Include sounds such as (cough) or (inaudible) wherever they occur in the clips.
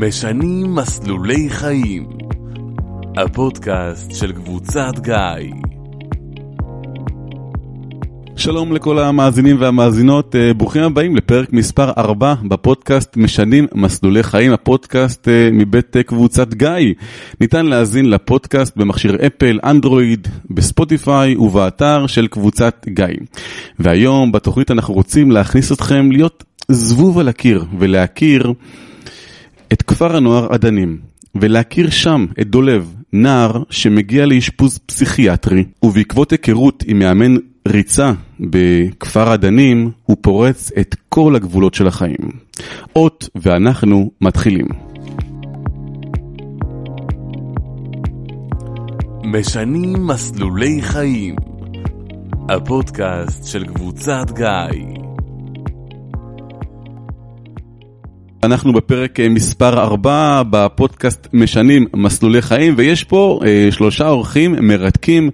משנים מסלולי חיים. הפודקאסט של קבוצת גיא. שלום לכל המאזינים והמאזינות, אה, ברוכים הבאים לפרק מספר 4 בפודקאסט משנים מסלולי חיים, הפודקאסט אה, מבית אה, קבוצת גיא. ניתן להאזין לפודקאסט במכשיר אפל, אנדרואיד, בספוטיפיי ובאתר של קבוצת גיא. והיום בתוכנית אנחנו רוצים להכניס אתכם להיות זבוב על הקיר ולהכיר את כפר הנוער עדנים, ולהכיר שם את דולב, נער שמגיע לאשפוז פסיכיאטרי, ובעקבות היכרות עם מאמן ריצה בכפר עדנים, הוא פורץ את כל הגבולות של החיים. אות ואנחנו מתחילים. משנים מסלולי חיים. הפודקאסט של קבוצת גיא. אנחנו בפרק אה, מספר 4 בפודקאסט משנים מסלולי חיים, ויש פה אה, שלושה אורחים מרתקים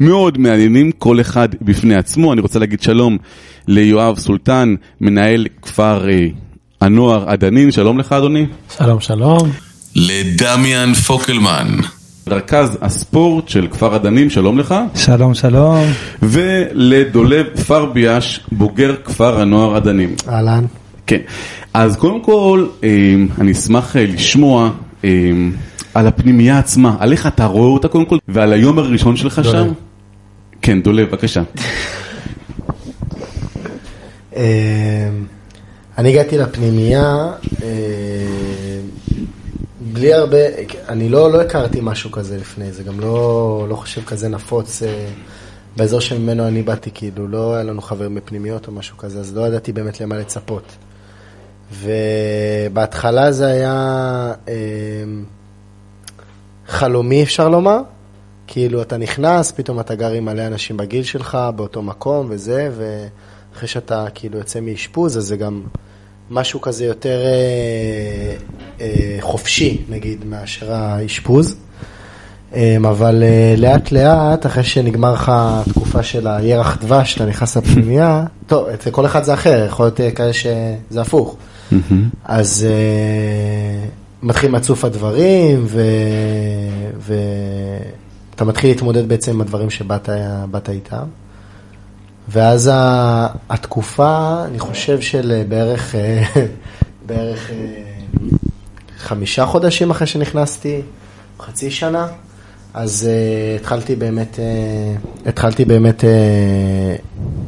מאוד מעניינים, כל אחד בפני עצמו. אני רוצה להגיד שלום ליואב סולטן, מנהל כפר אה, הנוער עדנין, שלום לך אדוני. שלום שלום. לדמיאן פוקלמן. רכז הספורט של כפר עדנים, שלום לך. שלום שלום. ולדולב פרביאש, בוגר כפר הנוער עדנים. אהלן. כן, אז קודם כל, אה, אני אשמח אה, לשמוע אה, על הפנימייה עצמה, על איך אתה רואה אותה קודם כל, ועל היום הראשון שלך דולב. שם. כן, דולב, בבקשה. אה, אני הגעתי לפנימייה בלי הרבה, אני לא, לא הכרתי משהו כזה לפני זה, גם לא, לא חושב כזה נפוץ אה, באזור שממנו אני באתי, כאילו לא היה לנו חברים בפנימיות או משהו כזה, אז לא ידעתי באמת למה לצפות. ובהתחלה זה היה אה, חלומי אפשר לומר, כאילו אתה נכנס, פתאום אתה גר עם מלא אנשים בגיל שלך, באותו מקום וזה, ואחרי שאתה כאילו יוצא מאשפוז, אז זה גם משהו כזה יותר אה, אה, חופשי, נגיד, מאשר האשפוז. אה, אבל אה, לאט לאט, אחרי שנגמר לך התקופה של הירח דבש, אתה נכנס לפנימייה, טוב, אצל כל אחד זה אחר, יכול להיות אה, כאלה שזה הפוך. אז אה, מתחילים לצוף הדברים, ו- ואתה מתחיל להתמודד בעצם עם הדברים שבאת באת איתם. ואז ה- התקופה, אני חושב של אה, בערך, אה, (laughs) בערך חמישה חודשים אחרי שנכנסתי, חצי שנה, אז uh, התחלתי באמת, uh, התחלתי באמת uh,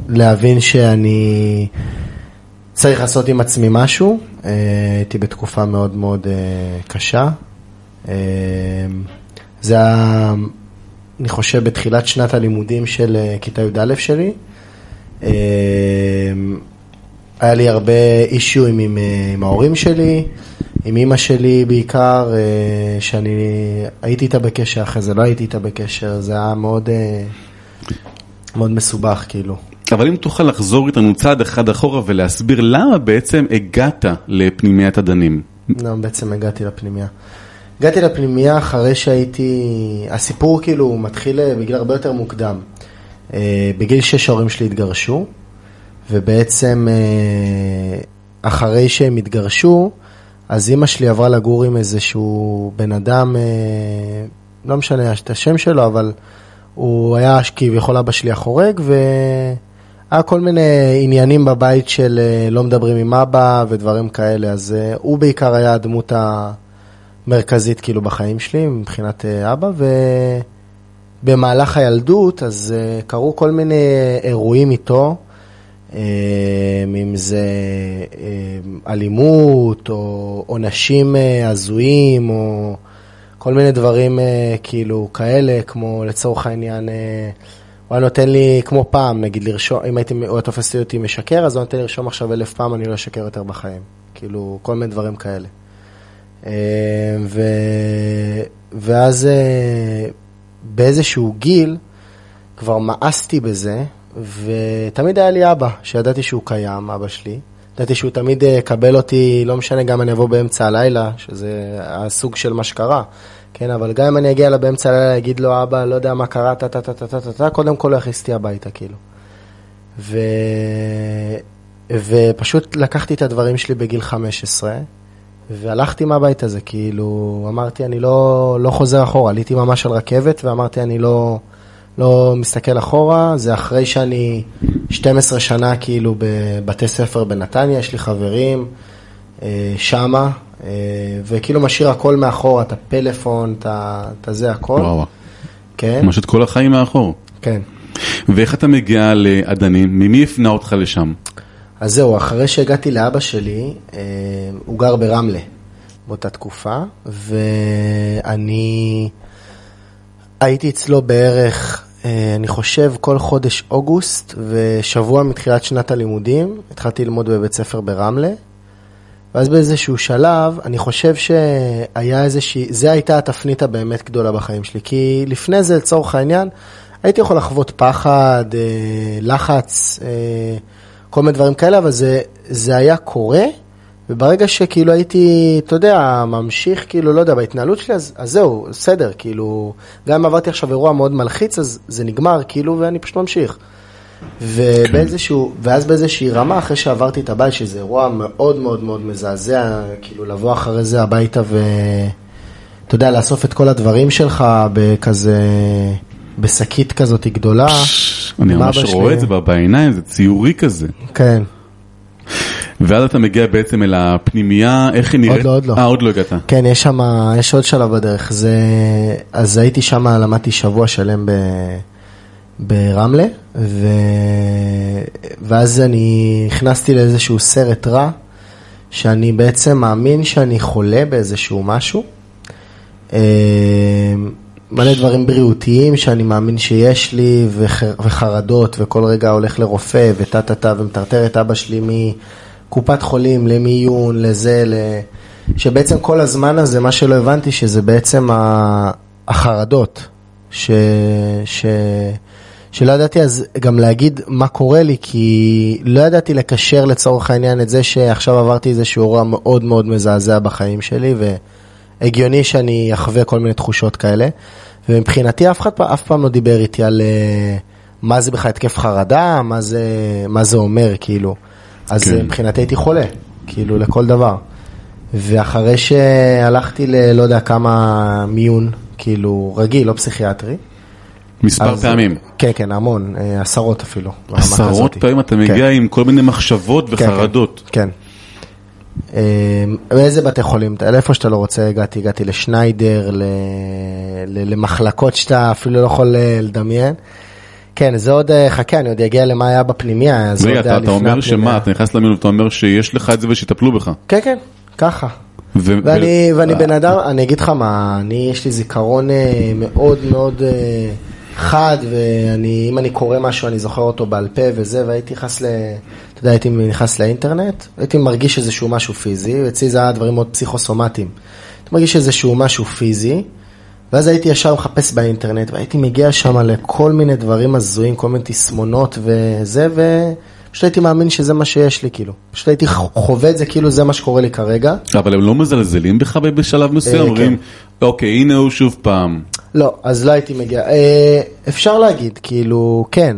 להבין שאני צריך לעשות עם עצמי משהו. Uh, הייתי בתקופה מאוד מאוד uh, קשה. Uh, זה היה, אני חושב, בתחילת שנת הלימודים של כיתה י"א שלי. היה לי הרבה אישיו עם, עם ההורים שלי, עם אימא שלי בעיקר, אה, שאני הייתי איתה בקשר, אחרי זה לא הייתי איתה בקשר, זה היה מאוד, אה, מאוד מסובך כאילו. אבל אם תוכל לחזור איתנו צעד אחד אחורה ולהסביר למה בעצם הגעת לפנימיית עדנים. לא, בעצם הגעתי לפנימייה. הגעתי לפנימייה אחרי שהייתי, הסיפור כאילו מתחיל אה, בגיל הרבה יותר מוקדם. אה, בגיל שש ההורים שלי התגרשו, ובעצם אה, אחרי שהם התגרשו, אז אימא שלי עברה לגור עם איזשהו בן אדם, לא משנה את השם שלו, אבל הוא היה כביכול אבא שלי החורג, והיה כל מיני עניינים בבית של אה, לא מדברים עם אבא ודברים כאלה, אז אה, הוא בעיקר היה הדמות המרכזית כאילו בחיים שלי מבחינת אה, אבא, ובמהלך הילדות אז אה, קרו כל מיני אירועים איתו. אה, אם זה אה, אלימות או עונשים אה, הזויים או כל מיני דברים אה, כאילו כאלה, כמו לצורך העניין, אה, הוא היה נותן לי, כמו פעם, נגיד לרשום, אם הייתי, הוא היה תופס אותי משקר, אז הוא נותן לי לרשום עכשיו אלף פעם, אני לא אשקר יותר בחיים. כאילו, כל מיני דברים כאלה. אה, ו... ואז אה, באיזשהו גיל כבר מאסתי בזה, ותמיד היה לי אבא, שידעתי שהוא קיים, אבא שלי. ידעתי שהוא תמיד אה, יקבל אותי, לא משנה, גם אני אבוא באמצע הלילה, שזה הסוג של מה שקרה. כן, אבל גם אם אני אגיע אליו באמצע הלילה, אגיד לו, אבא, לא יודע מה קרה, טה טה טה טה טה טה קודם כל הוא יכניס אותי הביתה, כאילו. ו... ופשוט לקחתי את הדברים שלי בגיל 15, והלכתי מהבית הזה, כאילו, אמרתי, אני לא, לא חוזר אחורה, עליתי ממש על רכבת, ואמרתי, אני לא, לא מסתכל אחורה, זה אחרי שאני 12 שנה, כאילו, בבתי ספר בנתניה, יש לי חברים אה, שמה, וכאילו משאיר הכל מאחורה, את הפלאפון, את הזה, הכל. וואו, כן, ממש את כל החיים מאחור. כן. ואיך אתה מגיע לאדנים? ממי הפנה אותך לשם? אז זהו, אחרי שהגעתי לאבא שלי, אה, הוא גר ברמלה באותה תקופה, ואני הייתי אצלו בערך, אה, אני חושב, כל חודש אוגוסט, ושבוע מתחילת שנת הלימודים, התחלתי ללמוד בבית ספר ברמלה. ואז באיזשהו שלב, אני חושב שהיה איזושהי, זה הייתה התפנית הבאמת גדולה בחיים שלי, כי לפני זה, לצורך העניין, הייתי יכול לחוות פחד, אה, לחץ, אה, כל מיני דברים כאלה, אבל זה, זה היה קורה, וברגע שכאילו הייתי, אתה יודע, ממשיך, כאילו, לא יודע, בהתנהלות שלי, אז, אז זהו, בסדר, כאילו, גם אם עברתי עכשיו אירוע מאוד מלחיץ, אז זה נגמר, כאילו, ואני פשוט ממשיך. ובאיזשהו, ואז באיזושהי רמה, אחרי שעברתי את הבית, שזה אירוע מאוד מאוד מאוד מזעזע, כאילו לבוא אחרי זה הביתה ו... אתה יודע, לאסוף את כל הדברים שלך בכזה, בשקית כזאת גדולה. אני ממש רואה. את זה בעיניים, זה ציורי כזה. כן. ואז אתה מגיע בעצם אל הפנימייה, איך היא נראית? לא, עוד לא. אה, עוד לא הגעת. כן, יש שם, יש עוד שלב בדרך. זה, אז הייתי שם, למדתי שבוע שלם ב, ברמלה, ו, ואז אני נכנסתי לאיזשהו סרט רע, שאני בעצם מאמין שאני חולה באיזשהו משהו. אה, מלא דברים בריאותיים שאני מאמין שיש לי, וח, וחרדות, וכל רגע הולך לרופא, וטה טה טה, ומטרטר את אבא שלי מקופת חולים למיון, לזה, ל... שבעצם כל הזמן הזה, מה שלא הבנתי, שזה בעצם החרדות, ש... ש... שלא ידעתי אז גם להגיד מה קורה לי, כי לא ידעתי לקשר לצורך העניין את זה שעכשיו עברתי איזשהו אירוע מאוד מאוד מזעזע בחיים שלי, והגיוני שאני אחווה כל מיני תחושות כאלה. ומבחינתי אף אחד אף פעם לא דיבר איתי על אה, מה זה בכלל התקף חרדה, מה זה, מה זה אומר, כאילו. אז כן. כן. מבחינתי הייתי חולה, כאילו, לכל דבר. ואחרי שהלכתי ל... לא יודע כמה מיון, כאילו, רגיל, לא פסיכיאטרי. מספר אז- פעמים. כן, כן, המון, אה, עשרות אפילו. עשרות. פעמים אתה כן. מגיע עם כל מיני מחשבות כן, כן, וחרדות. כן. אה, באיזה בתי חולים? אתה- לאיפה שאתה לא רוצה הגעתי, הגעתי לשניידר, ל- למחלקות שאתה אפילו לא יכול אה, לדמיין. כן, זה עוד, אה, חכה, אני עוד אגיע למה היה בפנימייה. זה עוד היה אתה אתה לפני אומר. שמה, אתה נכנס למיון ואתה אומר שיש לך את זה ושיטפלו בך. כן, כן, ככה. ו- ואני, ו- ואני בן אדם, אני אגיד לך מה, אני, יש לי זיכרון אה, מאוד מאוד אה, חד, ואני, אם אני קורא משהו, אני זוכר אותו בעל פה וזה, והייתי נכנס ל... אתה יודע, הייתי נכנס לאינטרנט, הייתי מרגיש איזשהו משהו פיזי, אצלי זה היה דברים מאוד פסיכוסומטיים. הייתי מרגיש איזשהו משהו פיזי, ואז הייתי ישר מחפש באינטרנט, והייתי מגיע שם לכל מיני דברים הזויים, כל מיני תסמונות וזה, ופשוט הייתי מאמין שזה מה שיש לי, כאילו. פשוט הייתי חווה את זה כאילו זה מה שקורה לי כרגע. אבל הם לא מזלזלים בך בשלב מסוים, אה, אומרים, אוקיי, הנה הוא שוב פעם. לא, אז לא הייתי מגיע. אה, אפשר להגיד, כאילו, כן,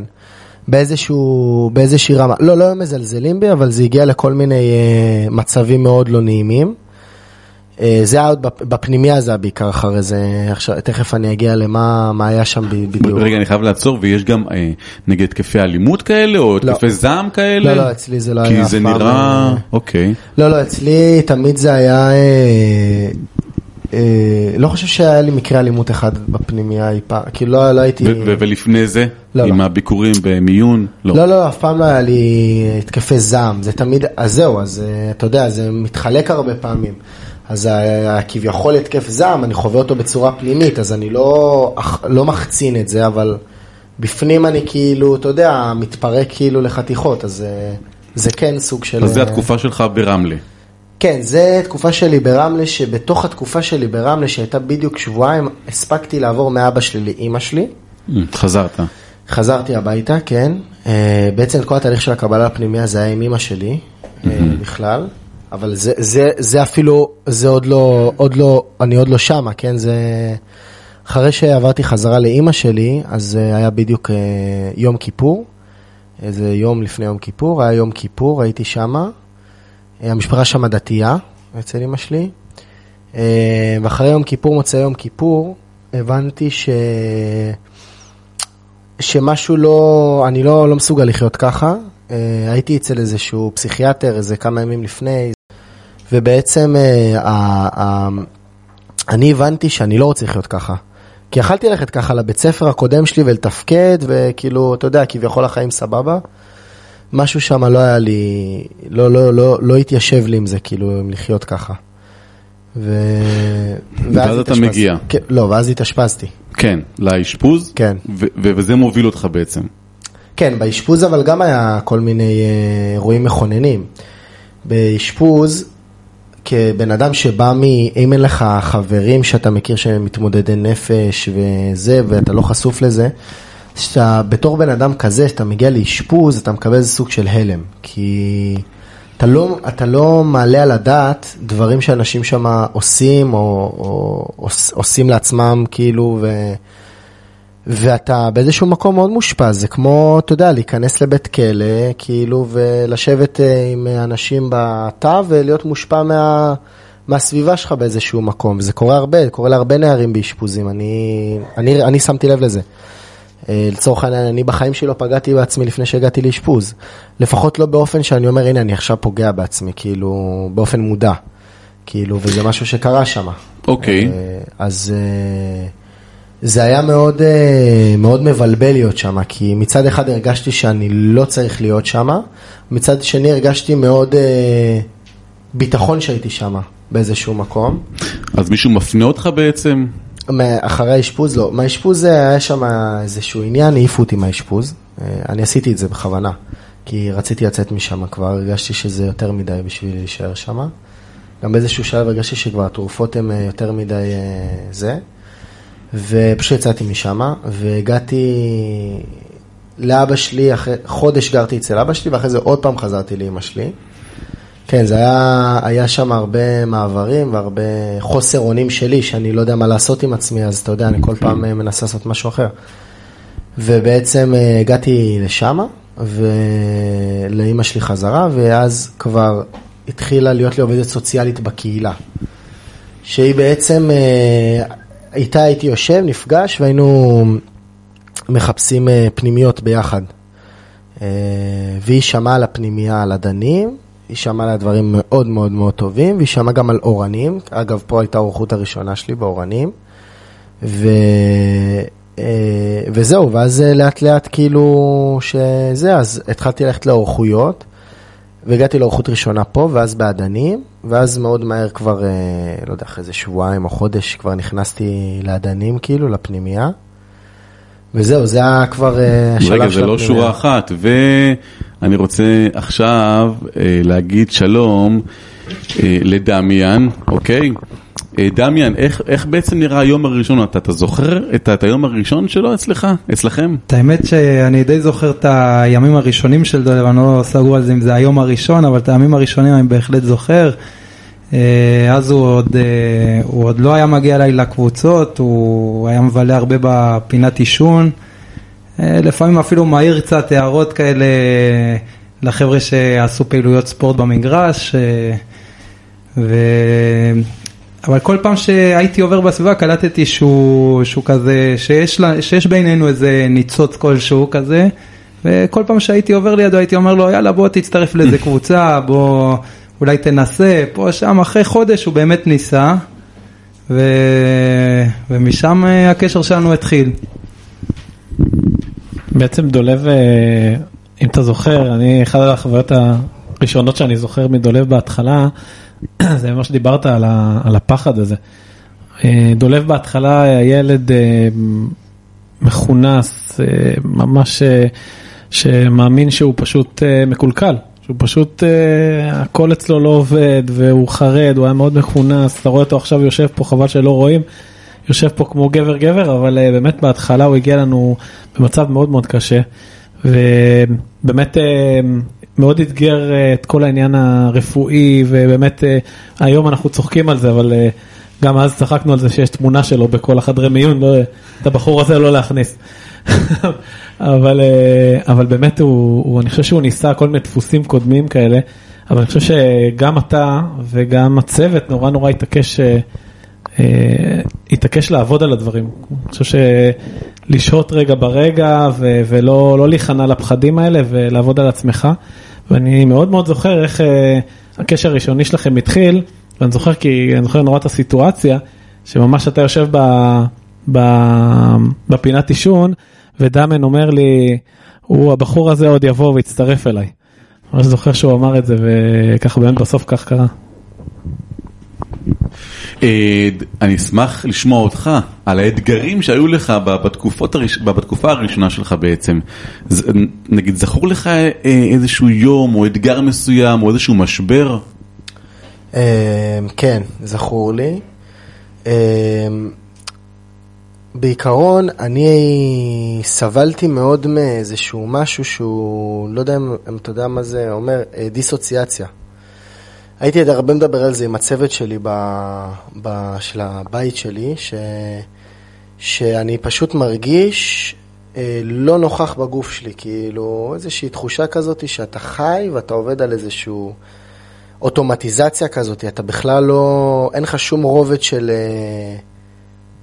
באיזשהו, באיזושהי רמה. לא, לא היו מזלזלים בי, אבל זה הגיע לכל מיני אה, מצבים מאוד לא נעימים. אה, זה היה עוד בפ- בפנימיה זה היה בעיקר אחרי זה, עכשיו, תכף אני אגיע למה מה היה שם בדיוק. רגע, אני חייב לעצור, ויש גם אה, נגיד התקפי אלימות כאלה, או לא. התקפי זעם כאלה? לא, לא, אצלי זה לא היה כי אף זה פעם, נראה, אה, אוקיי. לא, לא, אצלי תמיד זה היה... אה, לא חושב שהיה לי מקרה אלימות אחד בפנימייה אי פעם, כאילו לא, לא הייתי... ולפני זה, לא, עם לא. הביקורים במיון? לא. לא, לא, אף פעם לא היה לי התקפי זעם, זה תמיד, אז זהו, אז אה, אתה יודע, זה מתחלק הרבה פעמים. אז כביכול התקף זעם, אני חווה אותו בצורה פנימית, אז אני לא, לא מחצין את זה, אבל בפנים אני כאילו, אתה יודע, מתפרק כאילו לחתיכות, אז אה, זה כן סוג של... אז זה אה, התקופה שלך ברמלה. כן, זה תקופה שלי ברמלה, שבתוך התקופה שלי ברמלה, שהייתה בדיוק שבועיים, הספקתי לעבור מאבא שלי לאימא שלי. חזרת. חזרתי הביתה, כן. אה, בעצם כל התהליך של הקבלה לפנימיה זה היה עם אימא שלי, אה, בכלל. אבל זה, זה, זה אפילו, זה עוד לא, עוד לא, אני עוד לא שמה, כן? זה... אחרי שעברתי חזרה לאימא שלי, אז אה, היה בדיוק אה, יום כיפור. איזה יום לפני יום כיפור, היה יום כיפור, הייתי שמה. אה, המשפחה שמה דתייה, אצל אמא שלי. אה, ואחרי יום כיפור, מוצאי יום כיפור, הבנתי ש... שמשהו לא, אני לא, לא מסוגל לחיות ככה. אה, הייתי אצל איזשהו פסיכיאטר איזה כמה ימים לפני, ובעצם אני הבנתי שאני לא רוצה לחיות ככה. כי יכלתי ללכת ככה לבית ספר הקודם שלי ולתפקד, וכאילו, אתה יודע, כביכול החיים סבבה. משהו שם לא היה לי, לא, לא, לא, לא התיישב לי עם זה, כאילו, עם לחיות ככה. ו... ואז אתה התאשפזתי. מגיע. כן, לא, ואז התאשפזתי. כן, לאשפוז, כן. ו- ו- וזה מוביל אותך בעצם. כן, באשפוז אבל גם היה כל מיני אה, אירועים מכוננים. באשפוז, כבן אדם שבא מ... אם אין לך חברים שאתה מכיר שהם מתמודדי נפש וזה, ואתה לא חשוף לזה, שאתה בתור בן אדם כזה, שאתה מגיע לאשפוז, אתה מקבל איזה סוג של הלם. כי אתה לא, אתה לא מעלה על הדעת דברים שאנשים שם עושים, או, או עוש, עושים לעצמם, כאילו, ו... ואתה באיזשהו מקום מאוד מושפע, זה כמו, אתה יודע, להיכנס לבית כלא, כאילו, ולשבת אה, עם אנשים בתא ולהיות מושפע מה, מהסביבה שלך באיזשהו מקום. זה קורה הרבה, קורה להרבה נערים באשפוזים, אני, אני, אני שמתי לב לזה. אה, לצורך העניין, אני בחיים שלי לא פגעתי בעצמי לפני שהגעתי לאשפוז. לפחות לא באופן שאני אומר, הנה, אני עכשיו פוגע בעצמי, כאילו, באופן מודע. כאילו, וזה משהו שקרה שם. אוקיי. אז אה, זה היה מאוד, אה, מאוד מבלבל להיות שם, כי מצד אחד הרגשתי שאני לא צריך להיות שם, מצד שני הרגשתי מאוד אה, ביטחון שהייתי שם באיזשהו מקום. אז מישהו מפנה אותך בעצם? אחרי האשפוז לא, מהאשפוז זה היה שם איזשהו עניין, העיפו אותי מהאשפוז, אה, אני עשיתי את זה בכוונה, כי רציתי לצאת משם כבר, הרגשתי שזה יותר מדי בשביל להישאר שם. גם באיזשהו שלב הרגשתי שכבר התרופות הן אה, יותר מדי אה, זה, ופשוט יצאתי משם, והגעתי לאבא שלי, אחרי חודש גרתי אצל אבא שלי, ואחרי זה עוד פעם חזרתי לאמא שלי. כן, זה היה, היה שם הרבה מעברים והרבה חוסר אונים שלי, שאני לא יודע מה לעשות עם עצמי, אז אתה יודע, אני כל פעם אה, מנסה לעשות משהו אחר. ובעצם אה, הגעתי לשם, ולאימא שלי חזרה, ואז כבר התחילה להיות לי עובדת סוציאלית בקהילה. שהיא בעצם, אה, איתה הייתי יושב, נפגש, והיינו מחפשים פנימיות ביחד. והיא שמעה על הפנימייה על הדנים, היא שמעה על דברים מאוד מאוד מאוד טובים, והיא שמעה גם על אורנים, אגב, פה הייתה האורחות הראשונה שלי באורנים, ו... אה, וזהו, ואז אה, לאט לאט כאילו שזה, אז התחלתי ללכת לאורחויות, והגעתי לאורחות ראשונה פה, ואז באדנים, ואז מאוד מהר כבר, אה, לא יודע, אחרי איזה שבועיים או חודש כבר נכנסתי לאדנים, כאילו, לפנימייה. וזהו, זה היה כבר השלב רגע, של זה לא הפנימייה. שורה אחת, ואני רוצה עכשיו אה, להגיד שלום אה, לדמיאן, אוקיי? אה, דמיאן, איך, איך בעצם נראה היום הראשון? אתה, אתה זוכר את, את היום הראשון שלו אצלך, אצלכם? את האמת שאני די זוכר את הימים הראשונים של דולב, אני לא סגור על זה אם זה היום הראשון, אבל את הימים הראשונים אני בהחלט זוכר. אה, אז הוא עוד, אה, הוא עוד לא היה מגיע אליי לקבוצות, הוא היה מבלה הרבה בפינת עישון. אה, לפעמים אפילו מעיר קצת הערות כאלה לחבר'ה שעשו פעילויות ספורט במגרש. אה, ו... אבל כל פעם שהייתי עובר בסביבה קלטתי שהוא, שהוא כזה, שיש, לה, שיש בינינו איזה ניצוץ כלשהו כזה, וכל פעם שהייתי עובר לידו הייתי אומר לו יאללה בוא תצטרף לאיזה (laughs) קבוצה, בוא אולי תנסה, פה שם, אחרי חודש הוא באמת ניסה, ו... ומשם אה, הקשר שלנו התחיל. בעצם דולב, אה, אם אתה זוכר, אני, אחת החוויות הראשונות שאני זוכר מדולב בהתחלה, (clears throat) זה מה שדיברת על, ה, על הפחד הזה. אה, דולב בהתחלה היה ילד אה, מכונס, ממש שמאמין שהוא פשוט מקולקל, שהוא פשוט, הכל אצלו לא עובד והוא חרד, הוא היה מאוד מכונס, אתה רואה אותו עכשיו יושב פה, חבל שלא רואים. יושב פה כמו גבר גבר, אבל uh, באמת בהתחלה הוא הגיע לנו במצב מאוד מאוד קשה, ובאמת uh, מאוד אתגר uh, את כל העניין הרפואי, ובאמת היום אנחנו צוחקים על זה, אבל גם אז צחקנו על זה שיש תמונה שלו בכל החדרי מיון, לא, את הבחור הזה לא להכניס. (laughs) אבל, אבל באמת הוא, הוא, אני חושב שהוא ניסה כל מיני דפוסים קודמים כאלה. אבל אני חושב שגם אתה וגם הצוות נורא נורא התעקש, אה, אה, התעקש לעבוד על הדברים. אני חושב שלשהות רגע ברגע ולא לא להיכנע לפחדים האלה ולעבוד על עצמך. ואני מאוד מאוד זוכר איך אה, הקשר הראשוני שלכם התחיל, ואני זוכר כי אני זוכר נורא את הסיטואציה, שממש אתה יושב ב, ב, בפינת עישון, ודמן אומר לי, הוא הבחור הזה עוד יבוא ויצטרף אליי. אני זוכר שהוא אמר את זה, וככה באמת בסוף כך קרה. אה, אני אשמח לשמוע אותך על האתגרים שהיו לך הראש... בתקופה הראשונה שלך בעצם. ז- נגיד, זכור לך אה, איזשהו יום או אתגר מסוים או איזשהו משבר? אמ, כן, זכור לי. בעיקרון, אני סבלתי מאוד מאיזשהו משהו שהוא, לא יודע אם אתה יודע מה זה אומר, אה, דיסוציאציה. הייתי עוד הרבה מדבר על זה עם הצוות שלי ב, ב, של הבית שלי, ש, שאני פשוט מרגיש אה, לא נוכח בגוף שלי, כאילו איזושהי תחושה כזאת שאתה חי ואתה עובד על איזשהו אוטומטיזציה כזאת, אתה בכלל לא, אין לך שום רובד של, אה,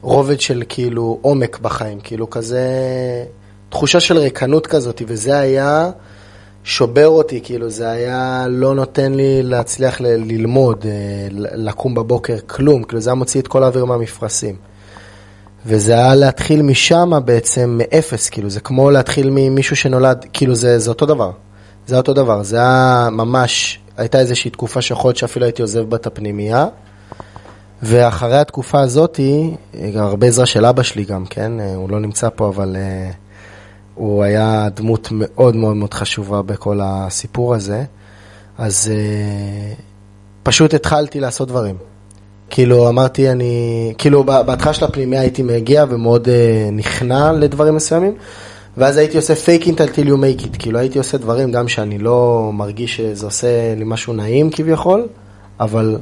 רובד של כאילו עומק בחיים, כאילו כזה תחושה של ריקנות כזאת, וזה היה שובר אותי, כאילו זה היה לא נותן לי להצליח ל- ללמוד, אה, לקום בבוקר, כלום, כאילו זה היה מוציא את כל האוויר מהמפרשים. וזה היה להתחיל משם בעצם מאפס, כאילו זה כמו להתחיל ממישהו שנולד, כאילו זה, זה אותו דבר. זה אותו דבר, זה היה ממש, הייתה איזושהי תקופה שיכול להיות שאפילו הייתי עוזב בה את הפנימייה. ואחרי התקופה הזאתי, גם הרבה עזרה של אבא שלי גם, כן? אה, הוא לא נמצא פה, אבל uh, הוא היה דמות מאוד מאוד מאוד חשובה בכל הסיפור הזה. אז uh, פשוט התחלתי לעשות דברים. כאילו אמרתי, אני, כאילו בהתחלה של הפנימיה הייתי מגיע ומאוד uh, נכנע לדברים מסוימים, ואז הייתי עושה fake it until you make it, כאילו הייתי עושה דברים גם שאני לא מרגיש שזה עושה לי משהו נעים כביכול, אבל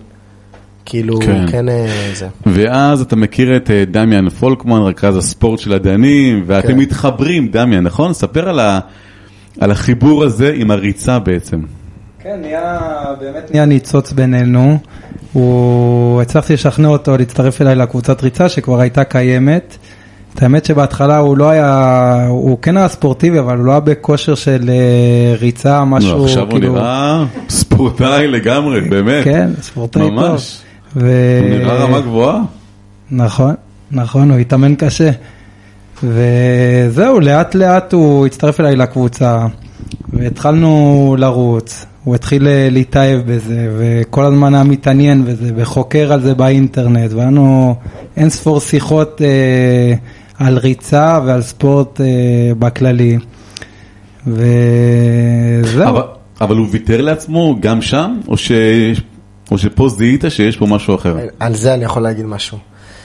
כאילו כן. כן, אה, זה. ואז אתה מכיר את אה, דמיאן פולקמן, רכז הספורט של הדיינים, ואתם כן. מתחברים, דמיאן, נכון? ספר על, ה... על החיבור הזה עם הריצה בעצם. כן, נהיה, באמת נהיה ניצוץ בינינו. הוא, הצלחתי לשכנע אותו להצטרף אליי לקבוצת ריצה שכבר הייתה קיימת. את האמת שבהתחלה הוא לא היה, הוא כן היה ספורטיבי, אבל הוא לא היה בכושר של אה, ריצה, משהו, לא, עכשיו הוא נראה ספורטאי לגמרי, באמת. כן, ספורטאי טוב. ו... הוא נראה רמה גבוהה. נכון, נכון, הוא התאמן קשה. וזהו, לאט לאט הוא הצטרף אליי לקבוצה, והתחלנו לרוץ. הוא התחיל אה, להתאהב בזה, וכל הזמן היה מתעניין בזה, וחוקר על זה באינטרנט, והיה לנו אין ספור שיחות אה, על ריצה ועל ספורט אה, בכללי. וזהו. אבל, אבל הוא ויתר לעצמו גם שם, או, ש... או שפה זיהית שיש פה משהו אחר? על זה אני יכול להגיד משהו.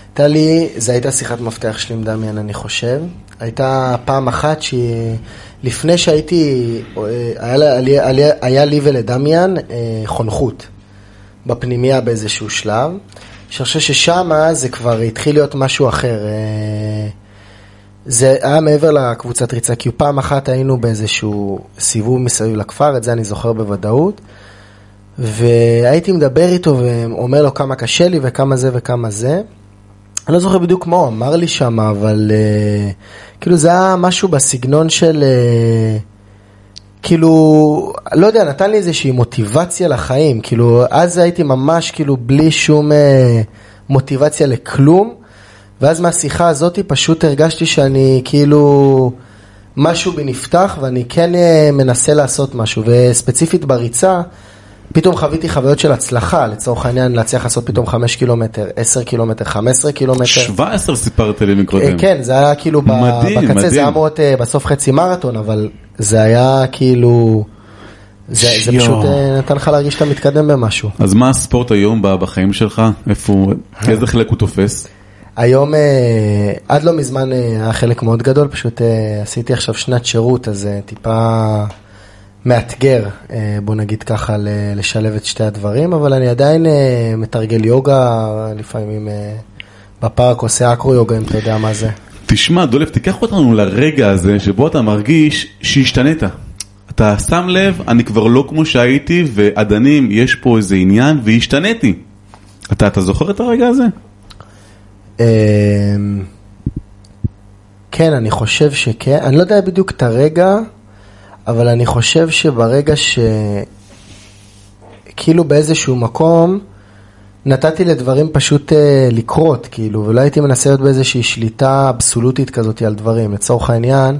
הייתה לי, זו הייתה שיחת מפתח שלי עם דמיאן, אני חושב. הייתה פעם אחת שהיא, לפני שהייתי, אה, היה, היה, היה, היה לי ולדמיאן אה, חונכות בפנימייה באיזשהו שלב, שאני חושב ששם זה כבר התחיל להיות משהו אחר. אה, זה היה מעבר לקבוצת ריצה, כי פעם אחת היינו באיזשהו סיבוב מסביב לכפר, את זה אני זוכר בוודאות. והייתי מדבר איתו ואומר לו כמה קשה לי וכמה זה וכמה זה. אני לא זוכר בדיוק מה הוא אמר לי שם, אבל uh, כאילו זה היה משהו בסגנון של... Uh, כאילו, לא יודע, נתן לי איזושהי מוטיבציה לחיים, כאילו, אז הייתי ממש כאילו בלי שום uh, מוטיבציה לכלום, ואז מהשיחה הזאת פשוט הרגשתי שאני כאילו, משהו בי נפתח ואני כן uh, מנסה לעשות משהו, וספציפית בריצה, פתאום חוויתי חוויות של הצלחה, לצורך העניין להצליח לעשות פתאום 5 קילומטר, 10 קילומטר, 15 קילומטר. 17 סיפרת לי מקודם. אה, כן, זה היה כאילו מדהים, בקצה, מדהים. זה היה להיות אה, בסוף חצי מרתון, אבל זה היה כאילו, זה, זה. פשוט אה, נתן לך להרגיש שאתה מתקדם במשהו. אז מה הספורט היום בחיים שלך? איפה הוא, איזה חלק הוא תופס? היום, עד לא מזמן היה חלק מאוד גדול, פשוט עשיתי עכשיו שנת שירות, אז טיפה מאתגר, אה, בוא נגיד ככה, לשלב את שתי הדברים, אבל אני עדיין אה, מתרגל יוגה, לפעמים אה, בפארק עושה אקרו יוגה, אם אתה יודע מה זה. תשמע, דולף, תיקח אותנו לרגע הזה שבו אתה מרגיש שהשתנית. אתה שם לב, אני כבר לא כמו שהייתי, ועדנים, יש פה איזה עניין, והשתניתי. אתה, אתה זוכר את הרגע הזה? כן, אני חושב שכן. אני לא יודע בדיוק את הרגע, אבל אני חושב שברגע ש... כאילו באיזשהו מקום, נתתי לדברים פשוט uh, לקרות, כאילו, ולא הייתי מנסה להיות באיזושהי שליטה אבסולוטית כזאת על דברים. לצורך העניין,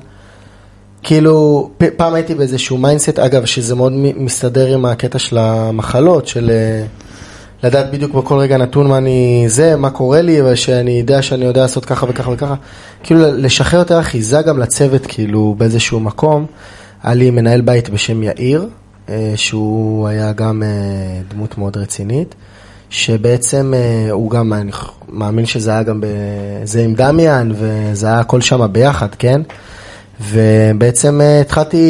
כאילו, פ- פעם הייתי באיזשהו mindset, אגב, שזה מאוד מסתדר עם הקטע של המחלות, של uh, לדעת בדיוק בכל רגע נתון מה אני זה, מה קורה לי, ושאני יודע שאני יודע לעשות ככה וככה וככה. כאילו, לשחרר יותר אחיזה גם לצוות, כאילו, באיזשהו מקום. היה לי מנהל בית בשם יאיר, אה, שהוא היה גם אה, דמות מאוד רצינית, שבעצם אה, הוא גם, אני מאמין שזה היה גם, זה עם דמיאן, וזה היה הכל שם ביחד, כן? ובעצם התחלתי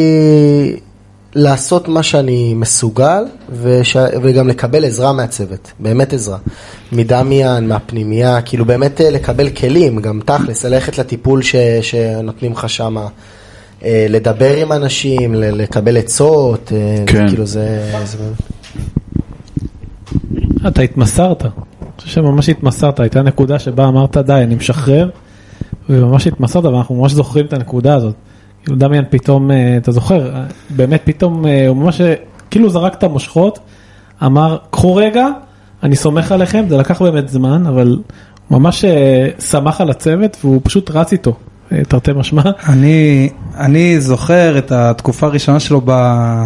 לעשות מה שאני מסוגל, וש... וגם לקבל עזרה מהצוות, באמת עזרה. מדמיאן, מהפנימייה, כאילו באמת לקבל כלים, גם תכלס, ללכת לטיפול ש... שנותנים לך שמה. אה, לדבר עם אנשים, ל- לקבל עצות, אה, כן. כאילו זה... זה... אתה התמסרת. אני חושב שממש התמסרת, הייתה נקודה שבה אמרת די, אני משחרר, וממש התמסרת, ואנחנו ממש זוכרים את הנקודה הזאת. כאילו דמיין פתאום, אה, אתה זוכר, באמת פתאום, אה, הוא ממש, כאילו זרק את המושכות, אמר, קחו רגע, אני סומך עליכם, זה לקח באמת זמן, אבל ממש שמח על הצוות, והוא פשוט רץ איתו, תרתי משמע. אני, אני זוכר את התקופה הראשונה שלו, ב,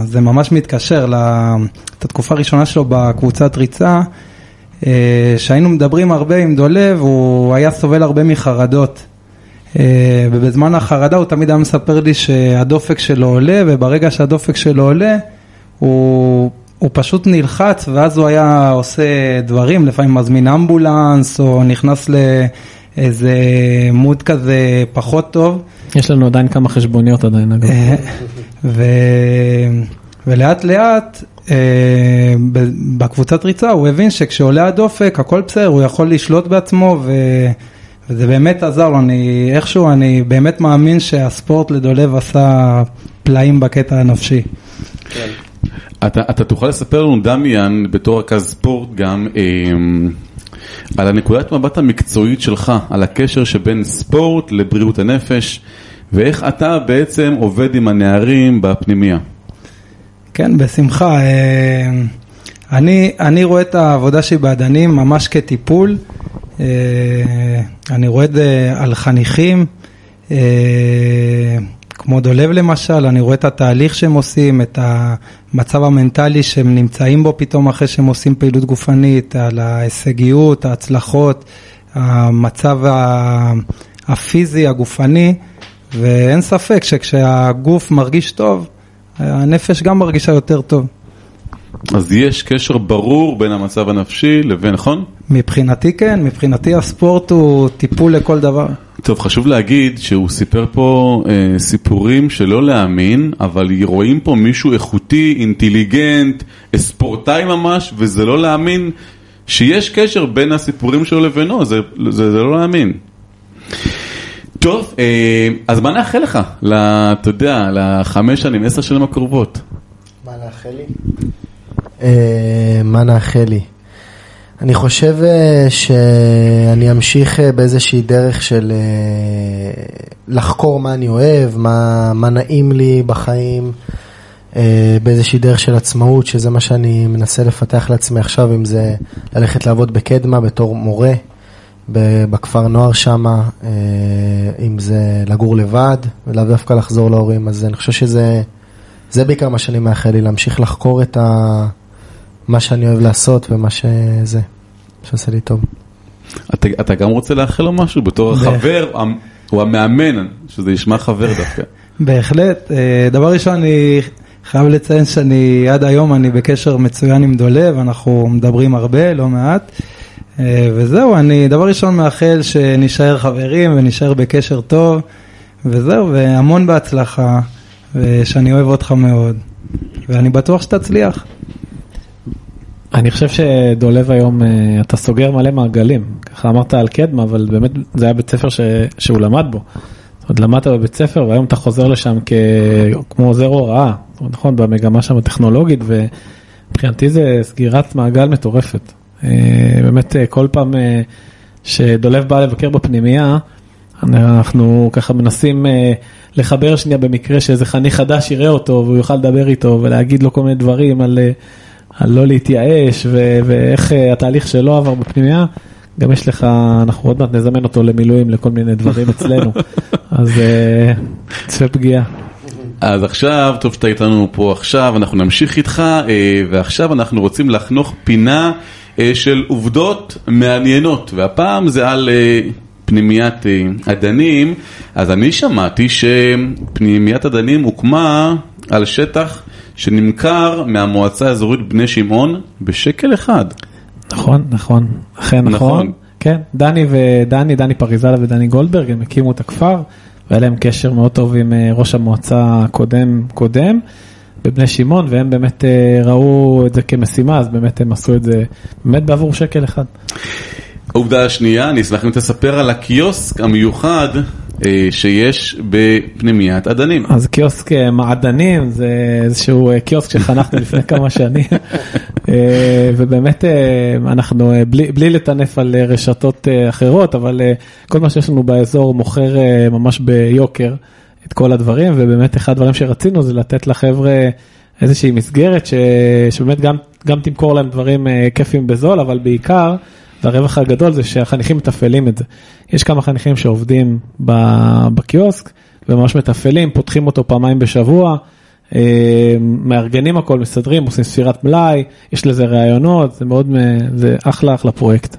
זה ממש מתקשר, ל, את התקופה הראשונה שלו בקבוצת ריצה, אה, שהיינו מדברים הרבה עם דולב, הוא היה סובל הרבה מחרדות. אה, ובזמן החרדה הוא תמיד היה מספר לי שהדופק שלו עולה, וברגע שהדופק שלו עולה, הוא, הוא פשוט נלחץ, ואז הוא היה עושה דברים, לפעמים מזמין אמבולנס, או נכנס לאיזה מוד כזה פחות טוב. יש לנו עדיין כמה חשבוניות עדיין, אגב. אה, ו... ולאט לאט אה, בקבוצת ריצה הוא הבין שכשעולה הדופק הכל בסדר, הוא יכול לשלוט בעצמו ו... וזה באמת עזר לו, אני איכשהו, אני באמת מאמין שהספורט לדולב עשה פלאים בקטע הנפשי. אתה, אתה תוכל לספר לנו, דמיאן, בתור רכז ספורט גם, אה, על הנקודת מבט המקצועית שלך, על הקשר שבין ספורט לבריאות הנפש, ואיך אתה בעצם עובד עם הנערים בפנימייה. כן, בשמחה. אה, אני, אני רואה את העבודה שלי בעדנים ממש כטיפול. אה, אני רואה את זה על חניכים, אה, כמו דולב למשל, אני רואה את התהליך שהם עושים, את המצב המנטלי שהם נמצאים בו פתאום אחרי שהם עושים פעילות גופנית, על ההישגיות, ההצלחות, המצב הפיזי, הגופני, ואין ספק שכשהגוף מרגיש טוב, הנפש גם מרגישה יותר טוב. אז יש קשר ברור בין המצב הנפשי לבין, נכון? מבחינתי כן, מבחינתי הספורט הוא טיפול לכל דבר. טוב, חשוב להגיד שהוא סיפר פה אה, סיפורים שלא להאמין, אבל רואים פה מישהו איכותי, אינטליגנט, ספורטאי ממש, וזה לא להאמין שיש קשר בין הסיפורים שלו לבינו, זה, זה, זה לא להאמין. טוב, אה, אז מה נאחל לך, אתה יודע, לחמש שנים, עשר שנים הקרובות? מה נאחל לי? אה, מה נאחל לי? אני חושב אה, שאני אמשיך אה, באיזושהי דרך של אה, לחקור מה אני אוהב, מה, מה נעים לי בחיים, באיזושהי דרך של עצמאות, שזה מה שאני מנסה לפתח לעצמי עכשיו, אם זה ללכת לעבוד בקדמה בתור מורה בכפר נוער שמה, אם זה לגור לבד ולאו דווקא לחזור להורים, אז אני חושב שזה... זה בעיקר מה שאני מאחל לי, להמשיך לחקור את ה... מה שאני אוהב לעשות ומה שזה, שעושה לי טוב. אתה, אתה גם רוצה לאחל לו משהו בתור החבר, הוא המאמן, שזה ישמע חבר דווקא. בהחלט. אה, דבר ראשון, אני חייב לציין שאני עד היום אני בקשר מצוין עם דולב, אנחנו מדברים הרבה, לא מעט. אה, וזהו, אני דבר ראשון מאחל שנישאר חברים ונישאר בקשר טוב, וזהו, והמון בהצלחה, ושאני אוהב אותך מאוד, ואני בטוח שתצליח. אני חושב שדולב היום, אה, אתה סוגר מלא מעגלים. ככה אמרת על קדמה, אבל באמת זה היה בית ספר ש... שהוא למד בו. זאת אומרת, למדת בבית ספר והיום אתה חוזר לשם כ... כמו עוזר הוראה. נכון, במגמה שם הטכנולוגית, ומבחינתי זה סגירת מעגל מטורפת. אה, באמת, אה, כל פעם שדולב בא לבקר בפנימייה, אנחנו ככה מנסים לחבר שנייה במקרה שאיזה חניך חדש יראה אותו והוא יוכל לדבר איתו ולהגיד לו כל מיני דברים על, על לא להתייאש ו- ואיך אה, התהליך שלו עבר בפנימייה. גם יש לך, אנחנו עוד מעט נזמן אותו למילואים לכל מיני דברים אצלנו, (laughs) אז אה, צפה פגיעה. אז עכשיו, טוב שאתה איתנו פה עכשיו, אנחנו נמשיך איתך, אה, ועכשיו אנחנו רוצים לחנוך פינה אה, של עובדות מעניינות, והפעם זה על אה, פנימיית אה, עדנים, אז אני שמעתי שפנימיית עדנים הוקמה על שטח שנמכר מהמועצה האזורית בני שמעון בשקל אחד. נכון, נכון, אכן נכון. נכון. כן, דני ודני, דני פריזלה ודני גולדברג, הם הקימו את הכפר, והיה להם קשר מאוד טוב עם אה, ראש המועצה הקודם, קודם, בבני שמעון, והם באמת אה, ראו את זה כמשימה, אז באמת הם עשו את זה באמת בעבור שקל אחד. העובדה השנייה, אני אשמח אם תספר על הקיוסק המיוחד שיש בפנימיית עדנים. אז קיוסק אה, מעדנים זה איזשהו אה, קיוסק שחנכנו (laughs) לפני כמה שנים אה, ובאמת אה, אנחנו אה, בלי, בלי לטנף על אה, רשתות אה, אחרות אבל אה, כל מה שיש לנו באזור מוכר אה, ממש ביוקר את כל הדברים ובאמת אחד הדברים שרצינו זה לתת לחבר'ה איזושהי מסגרת ש, שבאמת גם, גם תמכור להם דברים אה, כיפים בזול אבל בעיקר. והרווח הגדול זה שהחניכים מתפעלים את זה. יש כמה חניכים שעובדים בקיוסק וממש מתפעלים, פותחים אותו פעמיים בשבוע, אה, מארגנים הכל, מסדרים, עושים ספירת מלאי, יש לזה ראיונות, זה מאוד, זה אחלה אחלה פרויקט.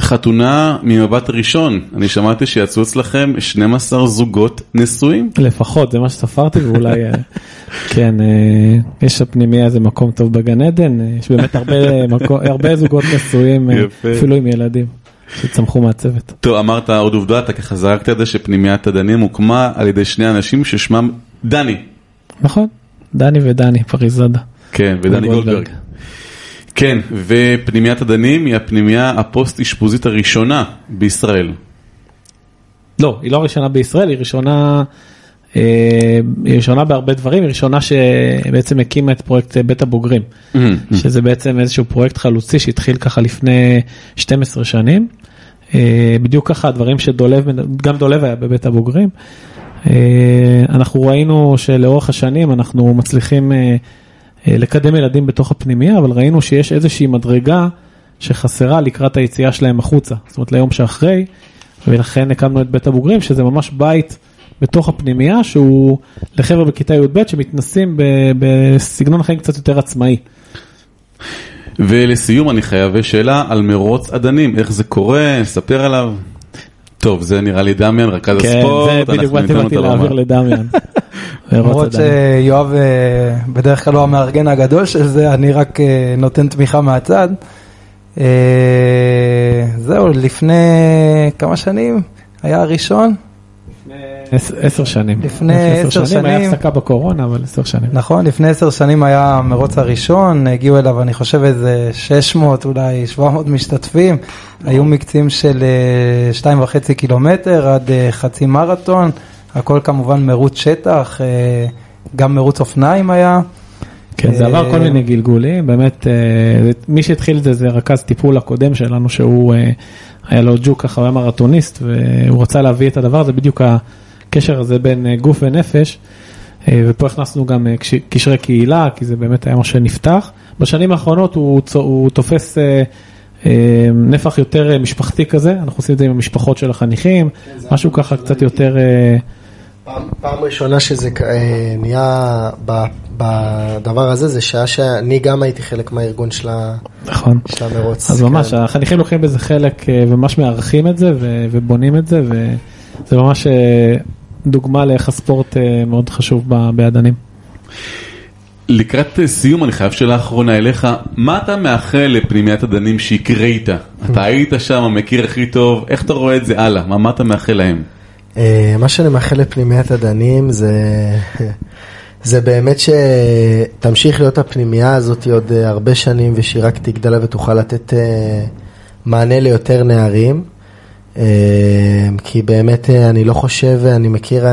חתונה ממבט ראשון, אני שמעתי שיצאו אצלכם 12 זוגות נשואים. לפחות, זה מה שספרתי, ואולי, אה, כן, אה, יש בפנימיה איזה מקום טוב בגן עדן, אה, יש באמת הרבה, מקום, הרבה זוגות נשואים. אפילו עם ילדים, שצמחו מהצוות. טוב, אמרת עוד עובדה, אתה ככה זרקת את זה שפנימיית עדנים הוקמה על ידי שני אנשים ששמם דני. נכון, דני ודני פריזדה. כן, ודני. גולדברג. כן, ופנימיית עדנים היא הפנימייה הפוסט אשפוזית הראשונה בישראל. לא, היא לא הראשונה בישראל, היא ראשונה, אה, היא ראשונה בהרבה דברים, היא ראשונה שבעצם הקימה את פרויקט אה, בית הבוגרים, שזה בעצם איזשהו פרויקט חלוצי שהתחיל ככה לפני 12 שנים. אה, בדיוק ככה הדברים שדולב, גם דולב היה בבית הבוגרים. אה, אנחנו ראינו שלאורך השנים אנחנו מצליחים אה, לקדם ילדים בתוך הפנימייה, אבל ראינו שיש איזושהי מדרגה שחסרה לקראת היציאה שלהם החוצה, זאת אומרת ליום שאחרי, ולכן הקמנו את בית הבוגרים, שזה ממש בית בתוך הפנימייה, שהוא לחבר'ה בכיתה י"ב שמתנסים בסגנון חיים קצת יותר עצמאי. ולסיום אני חייב שאלה על מרוץ עדנים, איך זה קורה, ספר עליו. טוב, זה נראה לי דמיין, רכז כן, הספורט, זה בדיוק אנחנו באתי ניתן לו באתי (laughs) את הבמה. להעביר לדמיאן. למרות שיואב אה, בדרך כלל לא המארגן הגדול של זה, אני רק אה, נותן תמיכה מהצד. אה, זהו, לפני כמה שנים היה הראשון, עשר שנים. לפני עשר היה שנים. הפסקה בקורונה, אבל עשר שנים. נכון, לפני עשר שנים היה המרוץ הראשון, הגיעו אליו אני חושב איזה 600 אולי 700 משתתפים, היו מקצים של אה, שתיים וחצי קילומטר עד אה, חצי מרתון, הכל כמובן מרוץ שטח, אה, גם מרוץ אופניים היה. כן, זה עבר כל מיני גלגולים, באמת, מי שהתחיל את זה זה רכז טיפול הקודם שלנו, שהוא, היה לו ג'וק ככה, הוא היה מרתוניסט, והוא רצה להביא את הדבר הזה, בדיוק הקשר הזה בין אה, גוף ונפש, אה, ופה הכנסנו גם אה, קש- קשרי קהילה, כי זה באמת היה מה שנפתח. בשנים האחרונות הוא, הוא תופס נפח יותר משפחתי כזה, אנחנו עושים את זה עם המשפחות של החניכים, משהו ככה קצת יותר... פעם, פעם ראשונה שזה אה, נהיה בדבר הזה, זה שעה שאני גם הייתי חלק מהארגון של, נכון. של המרוץ. אז ממש, כן. החניכים לוקחים בזה חלק אה, וממש מארחים את זה ו- ובונים את זה, וזה ממש אה, דוגמה לאיך הספורט מאוד חשוב ב- בעדנים. לקראת סיום אני חייב שאלה אחרונה אליך, מה אתה מאחל לפנימיית עדנים שיקרה איתה? אתה היית שם, מכיר הכי טוב, איך אתה רואה את זה הלאה? מה, מה אתה מאחל להם? אה, מה שאני מאחל לפנימיית הדנים זה, זה באמת שתמשיך להיות הפנימייה הזאת עוד אה, הרבה שנים ושהיא רק תגדל ותוכל לתת אה, מענה ליותר נערים. כי באמת אני לא חושב, אני מכיר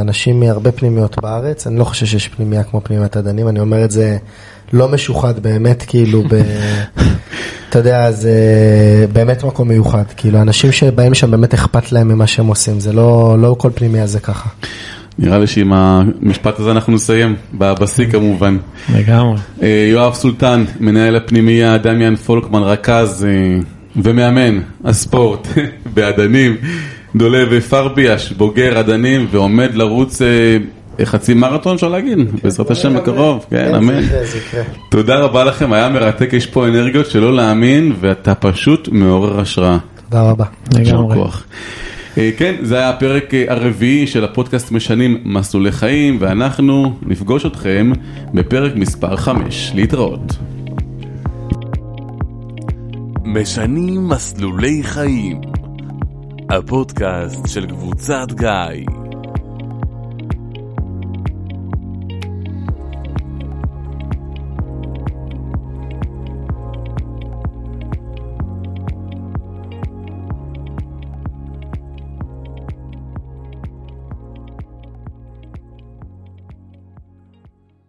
אנשים מהרבה פנימיות בארץ, אני לא חושב שיש פנימייה כמו פנימיית הדנים, אני אומר את זה לא משוחד באמת, כאילו, ב... (laughs) אתה יודע, זה באמת מקום מיוחד, כאילו, אנשים שבאים שם באמת אכפת להם ממה שהם עושים, זה לא, לא כל פנימייה זה ככה. נראה לי שעם המשפט הזה אנחנו נסיים, בשיא כמובן. לגמרי. אה, יואב סולטן, מנהל הפנימייה, דמיאן פולקמן, רכז אה, ומאמן הספורט (laughs) באדנים, דולב פרביאש, בוגר אדנים ועומד לרוץ אה, חצי מרתון אפשר להגיד, בעזרת השם בקרוב, כן, אמן. זה יקרה, זה יקרה. תודה רבה לכם, היה מרתק, יש פה אנרגיות שלא להאמין ואתה פשוט מעורר השראה. תודה רבה. לגמרי. אה, כן, זה היה הפרק אה, הרביעי של הפודקאסט משנים מסלולי חיים, ואנחנו נפגוש אתכם בפרק מספר 5. להתראות. משנים מסלולי חיים. הפודקאסט של קבוצת גיא.